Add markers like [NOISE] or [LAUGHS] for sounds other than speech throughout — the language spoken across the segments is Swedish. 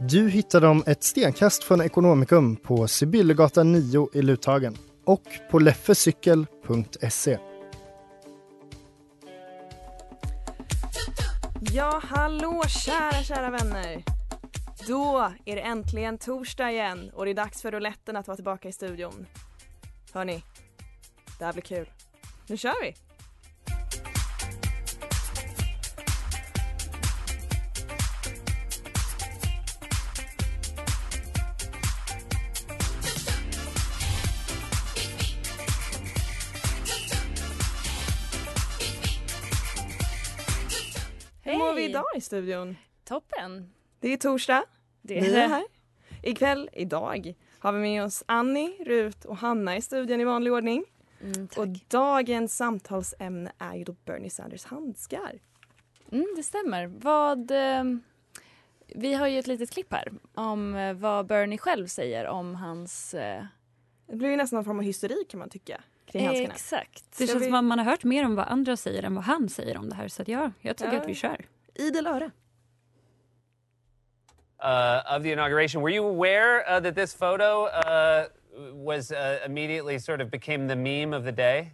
Du hittar dem ett stenkast från Ekonomikum på Sibyllegatan 9 i Luthagen och på leffecykel.se. Ja, hallå kära, kära vänner. Då är det äntligen torsdag igen och det är dags för rouletten att vara tillbaka i studion. Hörni, det här blir kul. Nu kör vi! Idag i studion? Toppen. Det är torsdag. Det Ni är är här. Ikväll, idag, har vi med oss Annie, Rut och Hanna i studion i vanlig ordning. Mm, tack. Och dagens samtalsämne är ju då Bernie Sanders handskar. Mm, det stämmer. Vad, eh, vi har ju ett litet klipp här om eh, vad Bernie själv säger om hans... Eh, Det blir ju nästan någon form av hysteri kan man tycka kring handskarna. exakt. Det Ska känns vi- som att man har hört mer om vad andra säger än vad han säger om det här. Så att ja, jag tycker Ja. att vi kör. Idel öra. uh, of the inauguration. Were you aware uh, that this photo uh, was uh, immediately sort of became the meme of the day?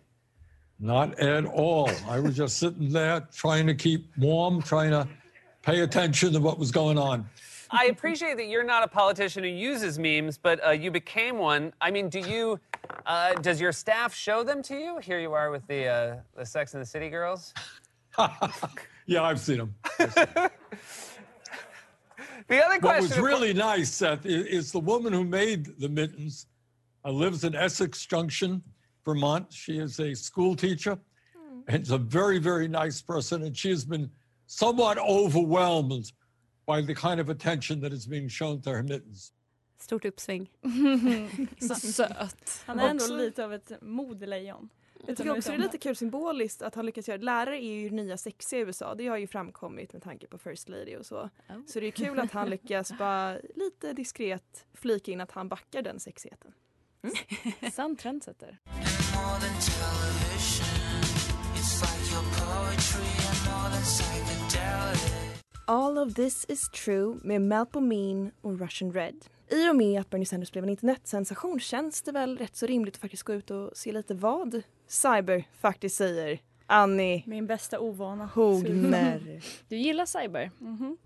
Not at all. I was just sitting there trying to keep warm, trying to pay attention to what was going on. I appreciate that you're not a politician who uses memes, but uh, you became one. I mean, do you? Uh, does your staff show them to you? Here you are with the uh, the Sex and the City girls. [LAUGHS] Yeah, I've seen them. [LAUGHS] The other question. What question. was of course- really nice, Seth, i- is the woman who made the mittens uh, lives in Essex Junction, Vermont. She is a school teacher and is a very, very nice person. And she has been somewhat overwhelmed by the kind of attention that is being shown to her mittens. Stort uppsving. [LAUGHS] Så söt. Han är ändå lite av ett modelejon. Jag tycker också det är lite kul symboliskt att han lyckas göra Lärare är ju nya sexiga i USA. Det har ju framkommit med tanke på First Lady och så. Oh. Så det är kul att han lyckas [LAUGHS] bara lite diskret flika in att han backar den sexigheten. [LAUGHS] Sann trendsetter. All of this is true med Melpomene och Russian Red. I och med att Bernie Sanders blev en internetsensation känns det väl rätt så rimligt att faktiskt gå ut och se lite vad Cyber faktiskt säger. Annie Min bästa ovana. Hogner. [LAUGHS] Du gillar cyber? Mhm.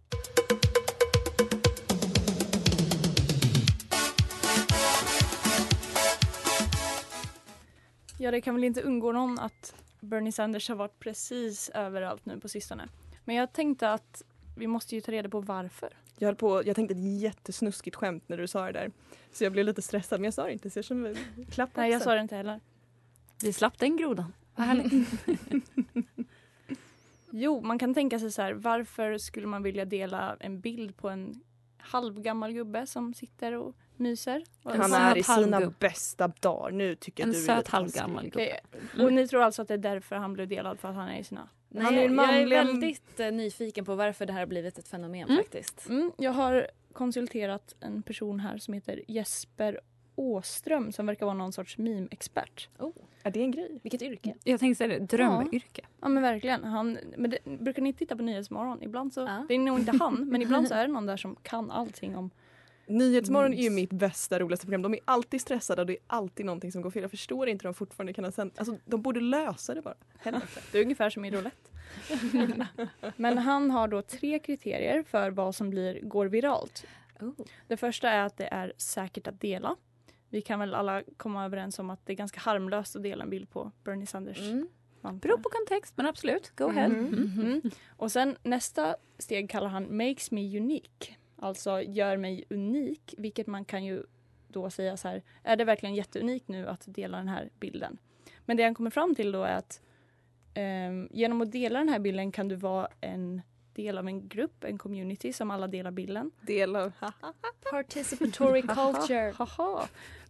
Ja, det kan väl inte undgå någon att Bernie Sanders har varit precis överallt nu på sistone. Men jag tänkte att vi måste ju ta reda på varför. Jag, höll på, jag tänkte ett jättesnuskigt skämt när du sa det där. Så jag blev lite stressad men jag sa det inte så jag känner mig klapp Nej, jag sa det inte heller. Vi slapp den grodan. Vad härligt. [LAUGHS] Jo, man kan tänka sig så här, varför skulle man vilja dela en bild på en halvgammal gubbe som sitter och myser? Och Han är i sina halvgubb. bästa dagar. Nu tycker jag En du är söt halvgammal gubbe. Och ni tror alltså att det är därför han blev delad, för att han är i sina... Nej, Han är en jag är väldigt eh, nyfiken på varför det här har blivit ett fenomen Mm. faktiskt. Mm, jag har konsulterat en person här som heter Jesper Åström som verkar vara någon sorts meme-expert. Oh, Är det en grej? vilket yrke. Jag tänkte säga det, drömyrke. Ja men verkligen. Han, men det, brukar ni titta på Nyhetsmorgon? Ibland så, Ja. det är nog inte han, men ibland så [LAUGHS] är det någon där som kan allting om Nyhetsmorgon är ju mitt bästa, roligaste program. De är alltid stressade och det är alltid någonting som går fel. Jag förstår inte hur de fortfarande kan ha sänt. Alltså de borde lösa det bara. Helvete. Det är ungefär som i roulette. [LAUGHS] Men han har då tre kriterier för vad som blir, går viralt. Oh. Det första är att det är säkert att dela. Vi kan väl alla komma överens om att det är ganska harmlöst att dela en bild på Bernie Sanders. Mm. Beror på kontext, men absolut. Go ahead. Mm. Mm. Och sen nästa steg kallar han Makes me unique. Alltså gör mig unik, vilket man kan ju då säga så här, är det verkligen jätteunikt nu att dela den här bilden? Men det han kommer fram till då är att ehm, genom att dela den här bilden kan du vara en del av en grupp, en community som alla delar bilden. Delar. [LAUGHS] Participatory [LAUGHS] culture.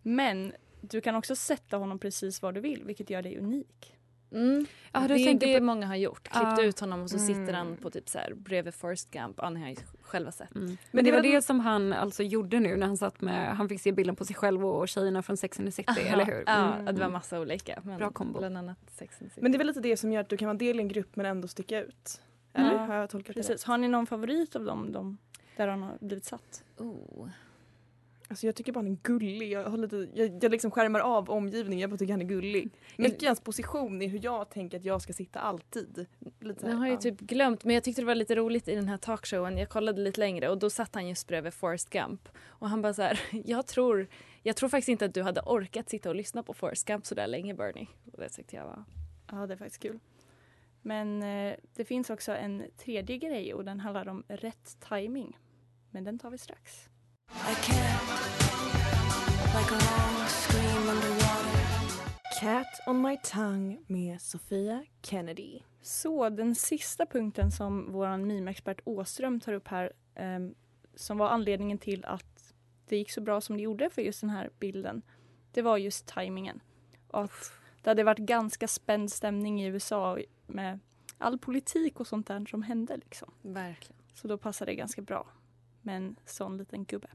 Men du kan också sätta honom precis var du vill, vilket gör dig unik. Mm. Ja, du det är tänker det på- många har gjort. Klippt Ja. ut honom och så sitter Mm. han på typ så här bredvid Forrest Gump. Ja, ni har ju själva sett. Mm. Men det det var det som han alltså gjorde nu när han satt med, han fick se bilden på sig själv och tjejerna från Sex and the City, eller hur? Ja, Mm. det var massa olika. Men Bra kombo. Bland annat Sex and the City. Men det är väl lite det som gör att du kan vara del i en grupp men ändå sticka ut. Eller Mm. har jag tolkat det Precis. rätt? Har ni någon favorit av dem, de, där han har blivit satt? Oh. Alltså jag tycker bara han är gullig. Jag, har lite, jag, jag liksom skärmar av omgivningen. Jag bara tycker han är gullig. Mycket hans position är hur jag tänker att jag ska sitta alltid. Lite här, Jag har ju typ glömt, men jag tyckte det var lite roligt i den här talkshowen. Jag kollade lite längre och då satt han just bredvid Forrest Gump. Och han bara så här, [LAUGHS] jag tror, jag tror faktiskt inte att du hade orkat sitta och lyssna på Forrest Gump så där länge Bernie. Och det tyckte jag var... Ja, det är faktiskt kul. Men eh, det finns också en tredje grej och den handlar om rätt timing. Men den tar vi strax. Cat on my tongue med Sofia Kennedy. Så den sista punkten som vår mimexpert Åström tar upp här ehm, som var anledningen till att det gick så bra som det gjorde för just den här bilden. Det var just tajmingen. Och att det hade varit ganska spänd stämning i USA med all politik och sånt där som hände. Liksom. Verkligen. Så då passade det ganska bra med en sån liten gubbe.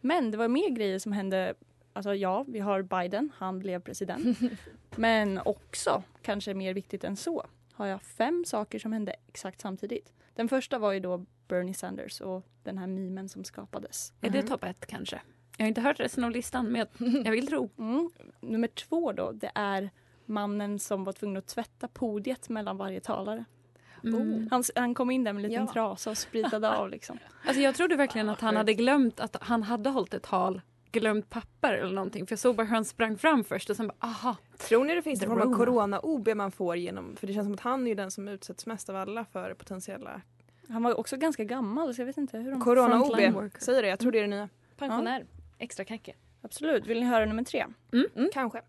Men det var mer grejer som hände. Alltså ja, vi har Biden, han blev president. [LAUGHS] Men också, kanske mer viktigt än så, har jag fem saker som hände exakt samtidigt. Den första var ju då Bernie Sanders och den här memen som skapades. Är det topp ett kanske? Jag har inte hört resten av listan, men jag, [LAUGHS] jag vill tro. Mm. Nummer två då, det är mannen som var tvungen att tvätta podiet mellan varje talare. Mm. Han, han kom in där med en liten Ja. trasa och spritade [LAUGHS] av liksom. Alltså jag trodde verkligen att han hade glömt att han hade hållit ett tal, glömt papper eller någonting. För jag såg bara hur han sprang fram först och sen bara aha. Tror ni det finns en form av Rona. corona-OB man får genom, för det känns som att han är ju den som utsätts mest av alla för potentiella Han var också ganska gammal så jag vet inte hur de corona-OB. Säger det, jag tror det är det nya. Pensionär. Extra kacke. Absolut. Vill ni höra nummer tre? Kanske.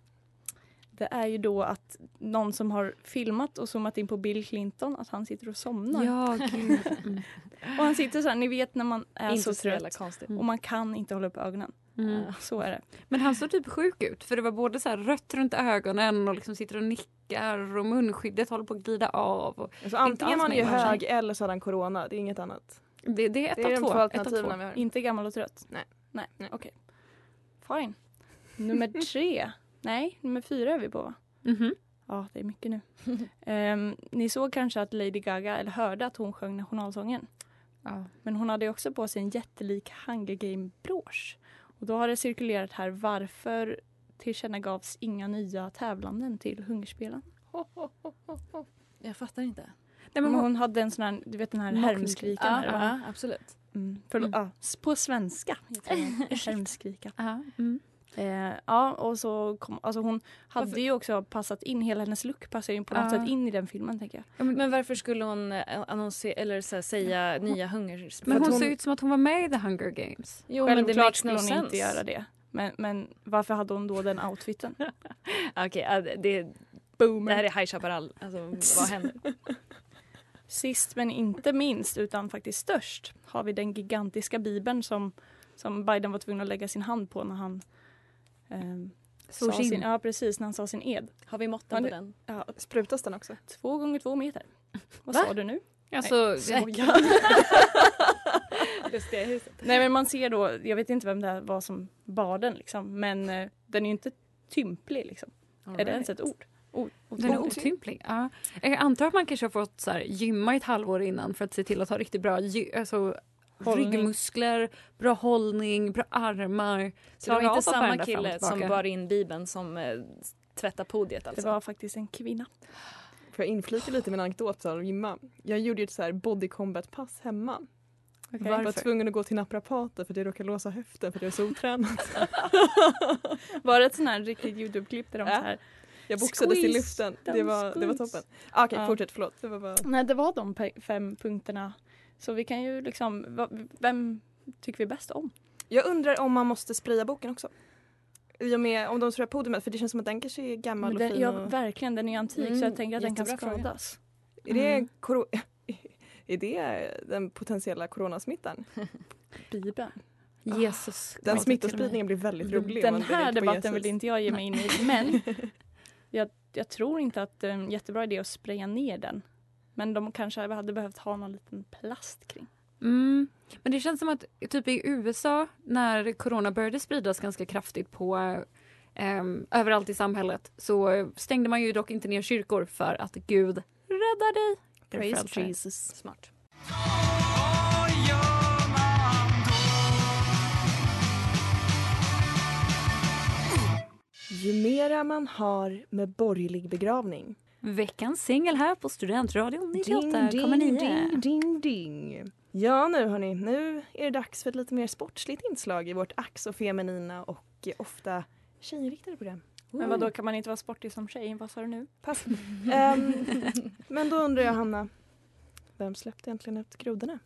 Det är ju då att någon som har filmat och zoomat in på Bill Clinton att han sitter och somnar. Ja, gud. Mm. [LAUGHS] Och han sitter så här, ni vet när man är Inte så trött konstigt. och man kan inte hålla upp ögonen. Mm. Så är det. Men han såg typ sjuk ut för det var både så här rött runt ögonen och liksom sitter och nickar och munskyddet håller på att glida av. Och Alltså, antingen man är ju hög eller så har han corona, det är inget annat. det, det är ett Det är av de två. två alternativen två. vi har. Inte gammal och trött? Nej. Nej, okej. Fine. Nummer [LAUGHS] tre. Nej, nummer fyra är vi på va? Mhm. Ja, det är mycket nu. [LAUGHS] Ehm, ni såg kanske att Lady Gaga, eller hörde att hon sjöng nationalsången. Ja. Men hon hade också på sig en jättelik Hunger Game-brosch. Och då har det cirkulerat här varför tillkännagavs inga nya tävlanden till Hungerspelen. [LAUGHS] Jag fattar inte. Nej, men hon- hon hade en sån här, du vet den här härmskrikan. Ja, ja, absolut. Mm. Förlåt, ja, s- på svenska. [LAUGHS] Härmskrika. Ja, mm. Eh, ja, och så kom, alltså hon hade Varför- ju också passat in, hela hennes look passar ju på något Ja. sätt in i den filmen tänker jag. Men varför skulle hon eh, annonsera eller så här, säga nya hungerspel? Men hon, hon- ser ut som att hon var med i The Hunger Games. Jo, men det Självklart makes skulle no hon sense. inte göra det. Men, men varför hade hon då den outfiten? [LAUGHS] Okej, ja, det, det, det här är High Chaparral. Alltså, vad händer? [LAUGHS] Sist men inte minst, utan faktiskt störst, har vi den gigantiska bibeln som, som Biden var tvungen att lägga sin hand på när han Svor sa sin. ja, precis, när han sa sin ed. Har vi måtten på den? Ja, Sprutas den också? två gånger två meter. [LAUGHS] Vad Va? sa du nu? Alltså, huset. [LAUGHS] Nej men man ser då, jag vet inte vem det var som bar den liksom, men eh, den är ju inte tymplig liksom. Är det ens ett ord? O- den är otymplig. Ja. Jag antar att man kanske har fått så här, gymma ett halvår innan för att se till att ha riktigt bra alltså, Hållning. ryggmuskler, bra hållning, bra armar. Så det var inte samma kille som bar in bibeln som eh, tvättar podiet alltså? Det var faktiskt en kvinna. Får jag inflika lite med en anekdot av Jimma? Jag gjorde ju ett så här body combat pass hemma. Jag var tvungen att gå till naprapater för att jag råkade låsa höften för att jag är så otränad. [LAUGHS] Var det ett sånt här riktigt Youtube-klipp där de Ja. så här Jag boxades i Squeeze, luften. Det var, det var toppen. Ah, Okej, Ja. fortsätt. Förlåt. Det var bara... Nej, det var de fem punkterna. Så vi kan ju liksom, vem tycker vi bäst om? Jag undrar om man måste spraya boken också. I och med om de sprayar puder med, för det känns som att den kanske är gammal Men och den, fin. ja, och... verkligen, den är antik så Mm, jag tänker att den kan skadas. Är det, Mm. koro... [LAUGHS] är det den potentiella coronasmittan? [LAUGHS] Bibeln. Jesus. Den smittospridningen blir väldigt rolig. Den här debatten vill inte jag ge mig in i. [LAUGHS] Men jag, jag tror inte att det är en jättebra idé att spraya ner den. Men de kanske hade behövt ha någon liten plast kring. Mm. Men det känns som att typ i USA när corona började spridas ganska kraftigt på ehm, överallt i samhället så stängde man ju dock inte ner kyrkor för att Gud räddar dig. Praise. Jesus. Smart. Ju mera man har med borgerlig begravning. Veckans singel här på Studentradion Ding, ding, 98,9. ding, ding, ding. Ja, nu hörni, nu är det dags för ett lite mer sportsligt inslag i vårt ax och feminina och ofta tjejinriktade program. Men vad då kan man inte vara sportig som tjej? Vad sa du nu? Pass. Ehm, men då undrar jag, Hanna, vem släppte egentligen ut grodorna?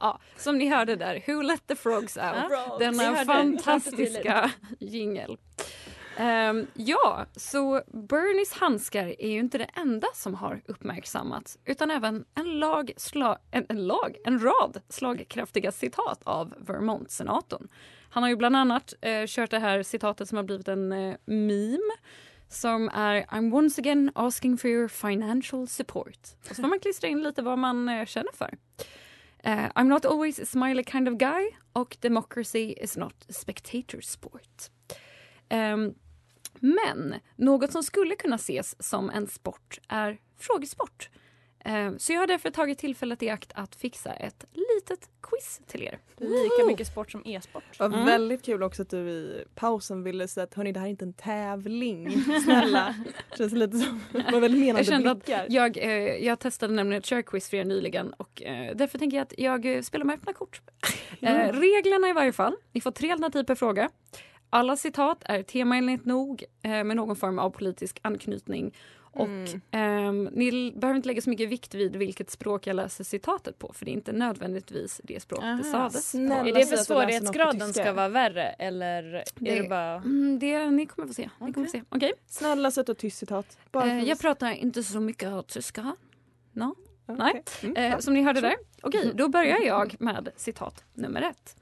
Ja, som ni hörde där, Who let the frogs out? Ja, Denna fantastiska jingel. Ehm, ja, så Bernies handskar är ju inte det enda som har uppmärksammats utan även en, lag, sla, en, en, lag, en rad slagkraftiga citat av Vermont-senatorn. Han har ju bland annat eh, kört det här citatet som har blivit en eh, meme som är I'm once again asking for your financial support. Och så får man klistra in lite vad man eh, känner för. Uh, I'm not always a smiley kind of guy och democracy is not a spectator sport. Um, men något som skulle kunna ses som en sport är frågesport. Ehm, så jag har därför tagit tillfället i akt att fixa ett litet quiz till er. Lika mycket sport som e-sport. Mm. väldigt kul också att du i pausen ville säga att hörni det här är inte en tävling. [LAUGHS] Snälla. Känns lite som, [LAUGHS] var väldigt menande Jag kände att blickar. jag, eh, jag testade nämligen ett körquiz för er nyligen och eh, därför tänker jag att jag eh, spelar med öppna kort. [LAUGHS] Eh, reglerna i varje fall. Ni får tre alternativ per fråga. Alla citat är temaenligt nog eh, med någon form av politisk anknytning. Och Mm. ehm, ni behöver inte lägga så mycket vikt vid vilket språk jag läser citatet på för det är inte nödvändigtvis det språk det Aha, sades snälla. på. Är det för svårighetsgraden ska vara värre eller är Det- det bara... Mm, det, ni kommer få se. Ni kommer få se. Okej. Snälla sätt ett tyst citat. Eh, jag pratar inte så mycket tyska. Ja, nej. okej. Mm, Eh, som ni hörde där. Okej, då börjar jag med citat nummer ett.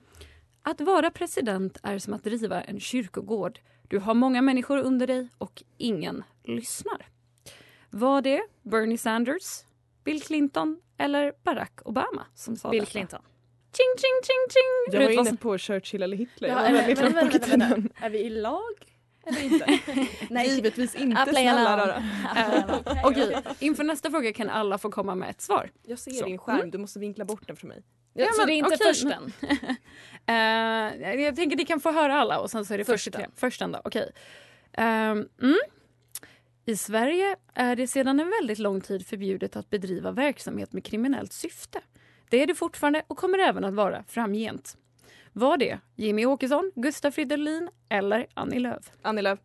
Att vara president är som att driva en kyrkogård. Du har många människor under dig och ingen lyssnar. Var det Bernie Sanders, Bill Clinton eller Barack Obama som sa Bill detta? Clinton. Ching, ching, ching, ching! Jag var inne som- på Churchill eller Hitler. Ja, i vänta, vänta. tiden. Är vi i lag eller inte? [LAUGHS] Nej. Givetvis inte. Snälla rara. Eh, Okej, inför nästa fråga kan alla få komma med ett svar. Jag ser Så. din skärm. Du måste vinkla bort den för mig. Ja, Ja, så men det är inte okej, försten? [LAUGHS] Eh, jag tänker att ni kan få höra alla och sen så är det första. Första då, okej. Ehm, mm. I Sverige är det sedan en väldigt lång tid förbjudet att bedriva verksamhet med kriminellt syfte. Det är det fortfarande och kommer även att vara framgent. Var det Jimmy Åkesson, Gustaf Fridolin eller Annie Lööf? Annie Lööf.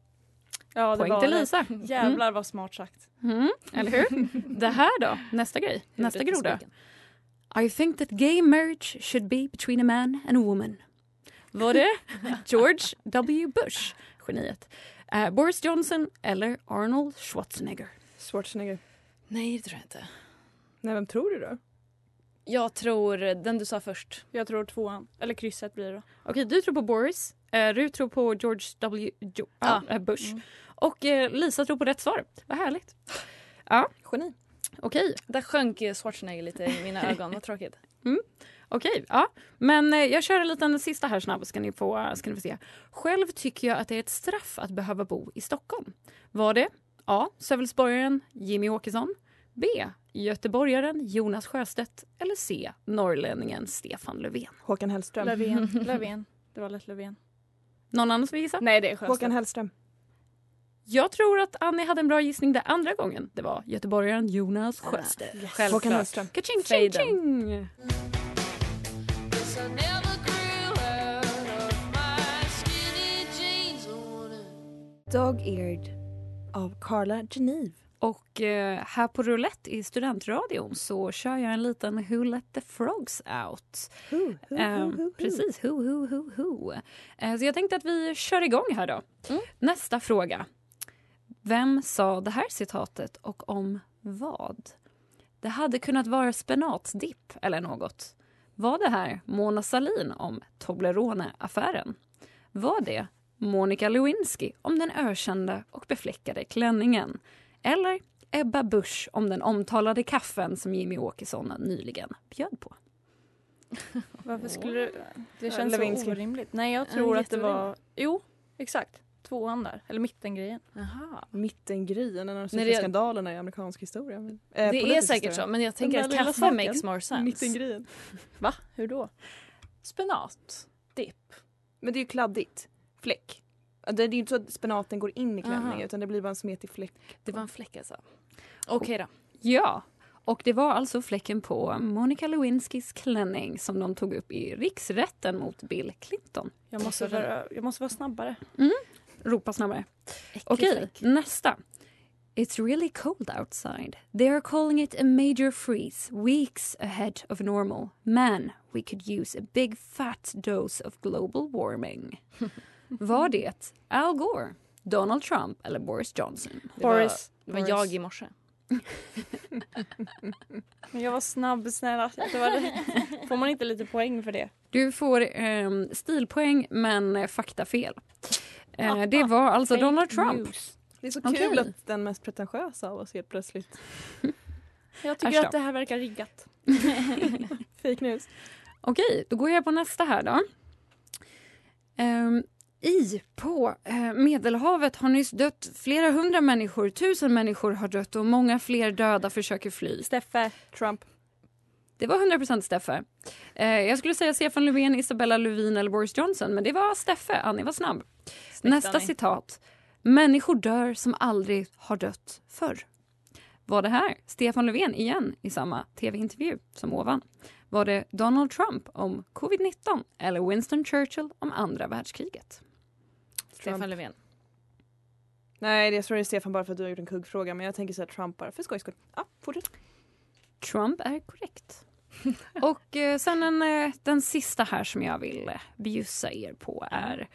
Ja, det Poäng var till det. Lisa. Jävlar vad smart sagt. Mm, eller hur? Det här då, nästa grej, nästa groda. I think that gay marriage should be between a man and a woman. Var det [LAUGHS] George W Bush, geniet, eh, Boris Johnson eller Arnold Schwarzenegger? Schwarzenegger. Nej, det tror jag inte. Nej, vem tror du då? Jag tror den du sa först. Jag tror tvåan. Eller krysset blir det då. Okej, du tror på Boris, eh, du tror på George W jo, Ja. eh, Bush Mm. och eh, Lisa tror på rätt svar. Vad härligt. Ja, Geni. okej. Där sjönk Schwarzenegger lite i mina [LAUGHS] ögon. Vad tråkigt. Okej, ja. Men eh, jag kör en liten sista här snabbt ska ni, få, ska ni få se. Själv tycker jag att det är ett straff att behöva bo i Stockholm. Var det A. Sölvesborgaren Jimmy Åkesson B. Göteborgaren Jonas Sjöstedt eller C. Norrlänningen Stefan Löfven. Håkan Hellström. Löfven. [LAUGHS] Löfven. Det var lätt Löfven. Någon annan som vill gissa? Nej, det är Sjöstedt. Håkan Hellström. Jag tror att Annie hade en bra gissning där andra gången. Det var göteborgaren Jonas Sjöstedt. Håkan Självklart. Hellström. Kaching, ching, Faden. ching! Dog-eared av Carla Geneve. Och eh, här på Roulette i studentradion så kör jag en liten Who let the frogs out. Who, who, Eh, who, who, precis, who, who, who, who. Eh, så jag tänkte att vi kör igång här då. Nästa fråga. Vem sa det här citatet och om vad? Det hade kunnat vara spenatdipp eller något. Var det här Mona Sahlin om Toblerone-affären? Var det Monica Lewinsky om den ökända och befläckade klänningen? Eller Ebba Busch om den omtalade kaffen som Jimmy Åkesson nyligen bjöd på? [LAUGHS] Varför skulle det... Det känns så orimligt. Nej, jag Ja, tror att det var... Jo, exakt. Tvåan där. Eller mittengrejen. Mittengrejen, en av de största det- skandalerna i amerikansk historia. Men, eh, Det är säkert historia. så, men jag tänker att kaffe saken. makes more sense. Mittengrejen. Va? Hur då? Spenat. Dipp. Men det är ju kladdigt. Fläck. Det är ju inte så att spenaten går in i klänningen Aha. utan det blir bara en smetig fläck. Det var en fläck alltså. Okej då. Ja, och det var alltså fläcken på Monica Lewinskys klänning som de tog upp i riksrätten mot Bill Clinton. Jag måste vara, jag måste vara snabbare. Ropa snabbare. Okej, nästa. It's really cold outside. They are calling it a major freeze, weeks ahead of normal. Man, we could use a big fat dose of global warming. [LAUGHS] Var det Al Gore, Donald Trump eller Boris Johnson? Det Boris. Var, det var Boris. jag i morse. [LAUGHS] Men jag var snabb, snälla. Det var det. Får man inte lite poäng för det? Du får ehm, stilpoäng men eh, faktafel. Eh, det var alltså Fake Donald Trump. news. Det är så Okej. kul att den mest pretentiösa av oss helt plötsligt. [LAUGHS] Jag tycker då. att det här verkar riggat. [LAUGHS] Fake news. Okej, då går jag på nästa här då. Ehm, I på eh, Medelhavet har nyss dött flera hundra människor. Tusen människor har dött och många fler döda försöker fly. Steffe. Trump. Det var 100% Steffe. Eh, jag skulle säga Stefan Löfven, Isabella Lövin eller Boris Johnson, men det var Steffe. Annie var snabb. Nästa Annie. citat. Människor dör som aldrig har dött förr. Var det här Stefan Löfven igen i samma tv-intervju som ovan? Var det Donald Trump om covid-19 eller Winston Churchill om andra världskriget? Stefan Löfven. Nej, det- jag tror det är Stefan bara för att du har gjort en kuggfråga men jag tänker säga Trump bara för skojs skull. Ja, fortsätt. Trump är korrekt. Och eh, sen en, eh, den sista här som jag vill eh, bjussa er på är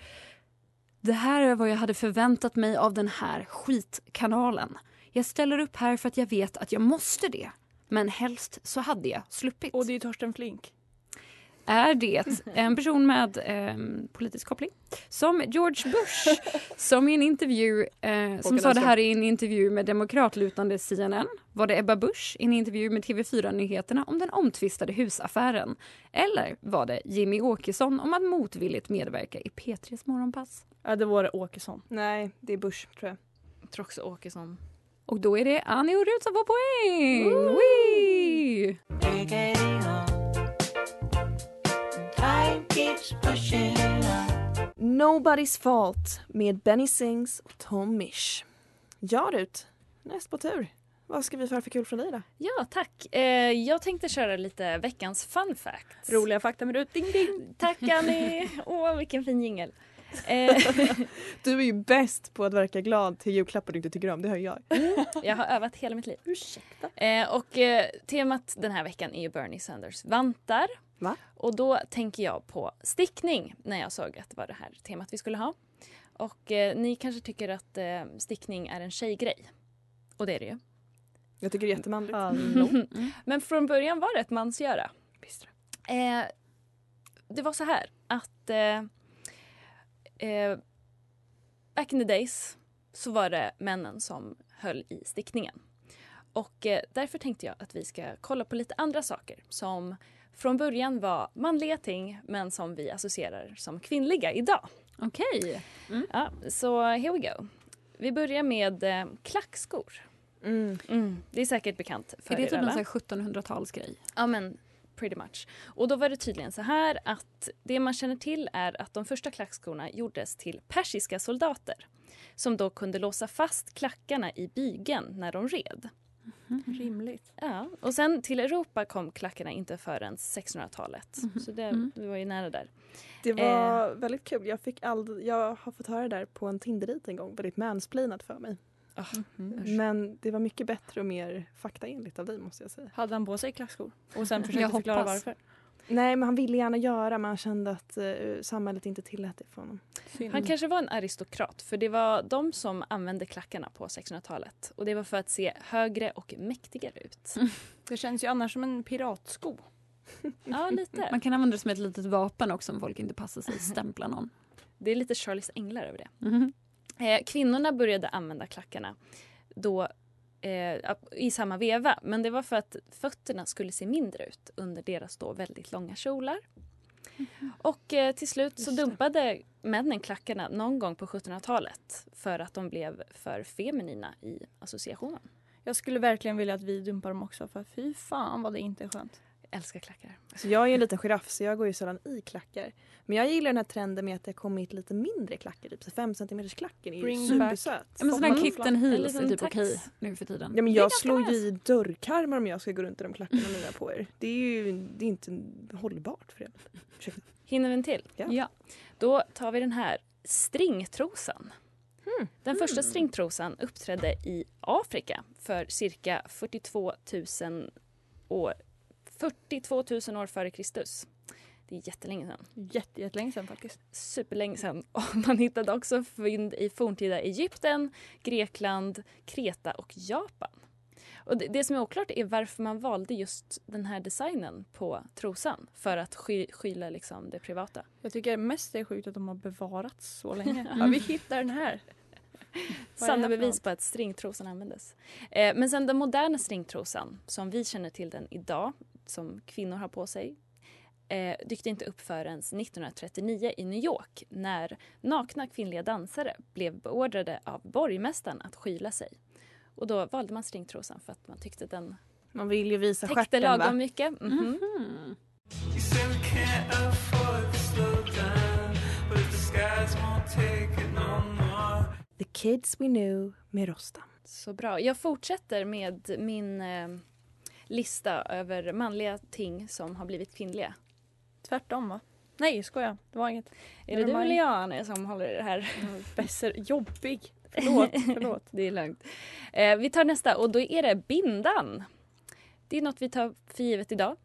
Det här är vad jag hade förväntat mig av den här skitkanalen. Jag ställer upp här för att jag vet att jag måste det. Men helst så hade jag sluppit. Och det är Torsten Flink. Är det en person med eh, politisk koppling? Som George Bush som i en intervju eh, som sa det här i en intervju med demokratlutande CNN. Var det Ebba Busch i en intervju med TV4-nyheterna om den omtvistade husaffären? Eller var det Jimmy Åkesson om att motvilligt medverka i P3s morgonpass? Ja, det var det Åkesson. Nej, det är Bush tror jag. Jag tror också Åkesson. Och då är det Annie och Rut som får poäng! Wee! Nobody's fault med Benny Sings och Tom Mish. Ja Rut, näst på tur. Vad ska vi få för kul från dig då? Ja, tack. Eh, jag tänkte köra lite veckans fun facts. Roliga fakta med Rut. Ding ding. Tack Annie! Åh, vilken fin jingel. Eh, [LAUGHS] Du är ju bäst på att verka glad till julklappar du inte tycker om, det hör jag. jag har övat hela mitt liv. Ursäkta. Eh, och eh, temat den här veckan är ju Bernie Sanders vantar. Va? Och då tänker jag på stickning när jag såg att det var det här temat vi skulle ha. Och eh, ni kanske tycker att eh, stickning är en tjejgrej. Och det är det ju. Jag tycker det är jättemanligt. [LAUGHS] Men från början var det ett mansgöra. Visst. Eh, det var så här att eh, back in the days så var det männen som höll i stickningen. Och eh, därför tänkte jag att vi ska kolla på lite andra saker som från början var manliga ting men som vi associerar som kvinnliga idag. Okej. Ja, så here we go. Vi börjar med eh, klackskor. Mm. Mm, det är säkert bekant för Är det er typ en alla. sån här 1700-talsgrej? Ja men pretty much. Och då var det tydligen så här att det man känner till är att de första klackskorna gjordes till persiska soldater som då kunde låsa fast klackarna i bygeln när de red. Rimligt. Ja, och sen till Europa kom klackarna inte förrän 1600-talet. Så det, Mm. det var ju nära där. Det var väldigt kul. Jag, fick ald- jag har fått höra det där på en Tinder-dejt en gång. Väldigt mansplainat för mig. Men det var mycket bättre och mer faktaenligt av dig måste jag säga. Hade han på sig klackskor? Och sen Jag försökte förklara hoppas. varför? Nej, men han ville gärna göra men han kände att eh, samhället inte tillät det för honom. Synd. Han kanske var en aristokrat för det var de som använde klackarna på 1600-talet. Och det var för att se högre och mäktigare ut. Det känns ju annars som en piratsko. [LAUGHS] Ja, lite. Man kan använda det som ett litet vapen också om folk inte passar sig. Stämpla någon. Det är lite Charlies änglar över det. Mhm. Eh, kvinnorna började använda klackarna då eh, i samma veva. Men det var för att fötterna skulle se mindre ut under deras då väldigt långa kjolar. Och eh, till slut så dumpade männen klackarna någon gång på 1700-talet för att de blev för feminina i associationen. Jag skulle verkligen vilja att vi dumpar dem också för fy fan vad det inte är skönt. Jag älskar klackar. Så jag är ju en liten giraff så jag går ju sällan i klackar. Men jag gillar den här trenden med att det har kommit lite mindre klackar. Typ 5 cm klacken är ju Bring supersöt. Ja, men sådana här kitten en heels är typ tax. okej nu för tiden. Ja, men jag slår ju i dörrkarmar om jag ska gå runt i de klackarna har på er. Det är ju det är inte hållbart för det. Ursäkta. Hinner vi en till? Ja. Ja. Då tar vi den här stringtrosan. Den första stringtrosan uppträdde i Afrika för cirka 42 000 år, 42 000 år före Kristus. Det är jättelänge sedan. Jätte, jättelänge sedan faktiskt. Superlänge sedan. [LAUGHS] Och man hittade också fynd i forntida Egypten, Grekland, Kreta och Japan. Och det, det som är oklart är varför man valde just den här designen på trosan för att sky, skyla liksom det privata. Jag tycker mest det är sjukt att de har bevarats så länge. [LAUGHS] Ja, vi hittar den här. Sanna bevis på att stringtrosan användes. Eh, men sen den moderna stringtrosan, som vi känner till den idag, som kvinnor har på sig, eh, dyckte inte upp förrän 1939 i New York när nakna kvinnliga dansare blev beordrade av borgmästaren att skyla sig. Och då valde man stringtrosan för att man tyckte den Man vill ju visa täckte stjärten lagom va? mycket. Mhm. Mm. The Kids We Knew med Rostam. Så bra. Jag fortsätter med min eh, lista över manliga ting som har blivit kvinnliga. Tvärtom va? Nej skoja, det var inget. Är det du Never eller jag Annie, som håller i det här? Besser, jobbig. Förlåt, [LAUGHS] förlåt. det är lugnt. Eh, vi tar nästa och då är det bindan. Det är något vi tar för givet idag.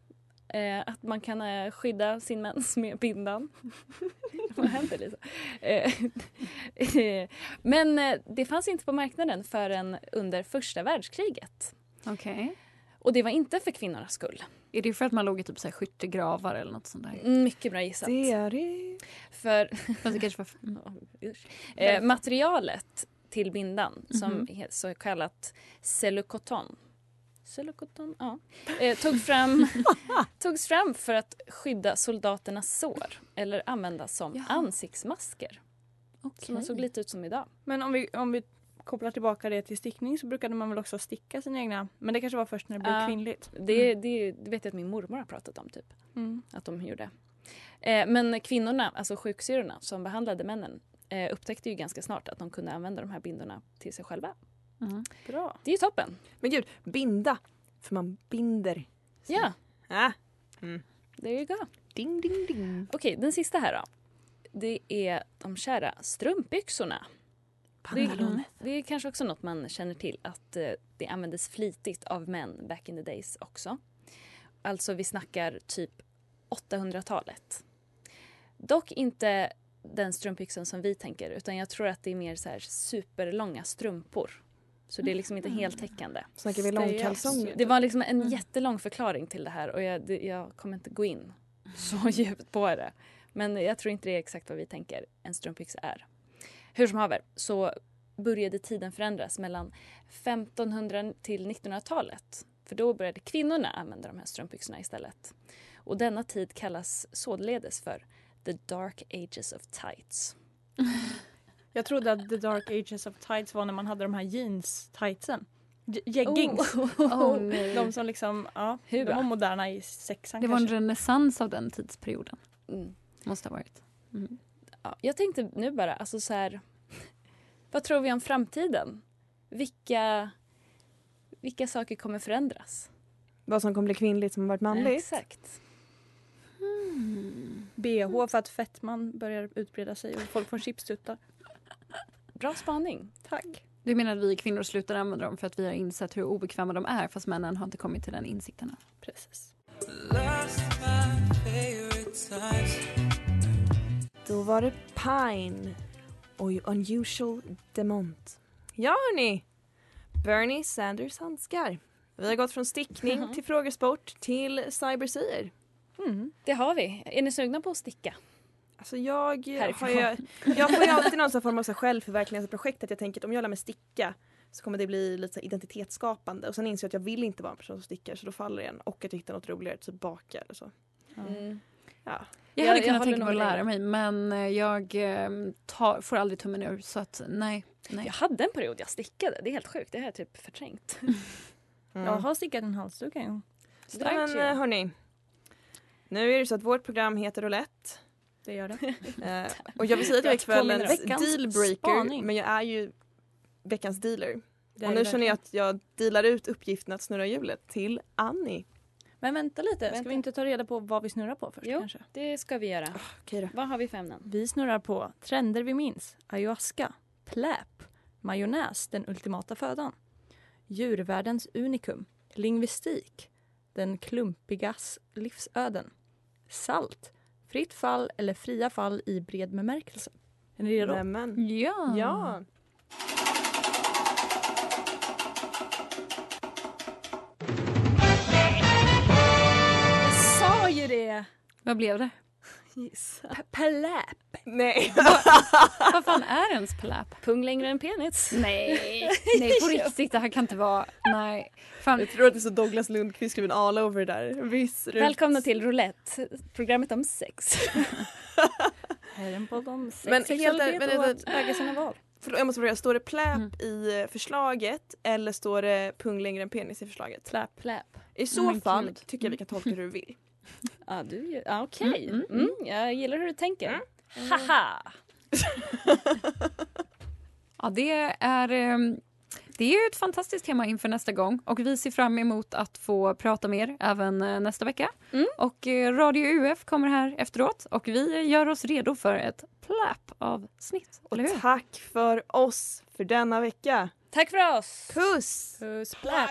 Eh, att man kan eh, skydda sin mens med bindan. [LAUGHS] Vad händer Lisa? Eh, [LAUGHS] Men eh, det fanns inte på marknaden förrän under första världskriget. Okej. Och det var inte för kvinnornas skull. Är det för att man låg i typ så här skyttegravar eller något sånt där? Mycket bra gissat. Det är det. För Fast det kanske var... [LAUGHS] Mm. Eh, materialet till bindan som Mhm. så kallat cellukoton. Cellukoton, ja. Eh, tog fram, [LAUGHS] togs fram för att skydda soldaternas sår eller användas som Jaha. ansiktsmasker. Så man såg lite ut som idag. Men om vi, om vi kopplar tillbaka det till stickning så brukade man väl också sticka sina egna. Men det kanske var först när det blev Ja. kvinnligt. Det, det, det vet jag att min mormor har pratat om typ. Mm. Att de gjorde. Eh, men kvinnorna, alltså sjuksyrrorna som behandlade männen eh, upptäckte ju ganska snart att de kunde använda de här bindorna till sig själva. Mm. Bra. Det är ju toppen. Men gud, binda. För man binder. Ja, Ah. there you go. Ding, ding, ding. Okej, den sista här då. Det är de kära strumpbyxorna. Det, det är kanske också något man känner till att eh, det användes flitigt av män back in the days också. Alltså vi snackar typ 800-talet. Dock inte den strumpbyxan som vi tänker utan jag tror att det är mer så här superlånga strumpor. Så det är liksom inte heltäckande. Snackar vi långkalsonger? Det var liksom en jättelång förklaring till det här och jag, det, jag kommer inte gå in så [LAUGHS] djupt på det. Men jag tror inte det är exakt vad vi tänker en strumpbyxa är. Hur som haver så började tiden förändras mellan 1500 till 1900-talet. För då började kvinnorna använda de här strumpbyxorna istället. Och denna tid kallas således för the dark ages of tights. [LAUGHS] Jag trodde att the dark ages of tights var när man hade de här jeans-tightsen. Jeggings. Oh, [LAUGHS] oh. De som liksom, ja, Hur de var moderna i sexan Det var en kanske. renässans av den tidsperioden. Mm. Måste ha varit. Mm. Ja, jag tänkte nu bara, alltså så här, vad tror vi om framtiden? Vilka, vilka saker kommer förändras? Vad som kommer bli kvinnligt som har varit manligt. Exakt. BH för att fettman börjar utbreda sig och folk får chipstuttar. Bra spaning. Tack. Du menar att vi kvinnor slutar använda dem för att vi har insett hur obekväma de är fast männen har inte kommit till den insikten än? Precis. Då var det Pine och Unusual Demont. Ja hörni! Bernie Sanders handskar. Vi har gått från stickning till frågesport till cybersier. Mm. Det har vi. Är ni sugna på att sticka? Alltså jag, har ju, jag får ju alltid någon sån form av självförverkligande-projekt att jag tänker att om jag lär mig sticka så kommer det bli lite identitetsskapande och sen inser jag att jag vill inte vara en person som stickar så då faller det igen och att jag hittar något roligare, typ baka eller så. Mm. Ja. Jag Jag- hade jag kunnat håller tänka mig att lära mig men eh, jag eh, tar, får aldrig tummen ur så att nej. nej. Jag hade en period jag stickade. Det är helt sjukt. Det har jag typ förträngt. [LAUGHS] Mm. Jag har stickat en halsduk en gång. Men ju. hörni, nu är det så att vårt program heter Roulette. Det gör det. [LAUGHS] Eh, och jag vill säga att jag är kvällens dealbreaker men jag är ju veckans dealer. det och nu känner jag att jag dealar ut uppgiften att snurra hjulet till Annie. Men vänta lite, ska Vänta. vi inte ta reda på vad vi snurrar på först Jo. kanske? Det ska vi göra. Okej då. Vad har vi för ämnen? Vi snurrar på trender vi minns, ayahuasca, pläp, majonnäs, den ultimata födan, djurvärldens unikum, lingvistik, den klumpigas livsöden, salt, fritt fall eller fria fall i bred bemärkelse. Är ni redo? Nämen. Ja. Ja. Jag sa ju det! Vad blev det? P- Pläp! Nej. [LAUGHS] Vad fan är ens pläp? Pung längre än penis. Nej, [LAUGHS] nej på riktigt det här kan inte vara, nej. Fan, Jag tror att det är så Douglas Lundqvist skriven all over där. Viss. Välkomna till Roulette, programmet om sex. Herren på dem, sex, Men sexualitet ärligt, och vänta, att äga sina val. Förlåt, jag måste fråga, står det pläp Mm. i eh, förslaget eller står det pung längre än penis i förslaget? Pläp. Pläp. I så Men fall tycker jag vi kan tolka hur du vill. [LAUGHS] Ja, du, ja, okej. Mm, Mm, mm, jag gillar hur du tänker. Haha! [LAUGHS] ja det är, ehm, det är ett fantastiskt tema inför nästa gång och vi ser fram emot att få prata mer även eh, nästa vecka. Mm. Och eh, Radio UF kommer här efteråt och vi gör oss redo för ett pläp avsnitt. Eller hur? Tack för oss för denna vecka. Tack för oss! Puss! Puss, pläp!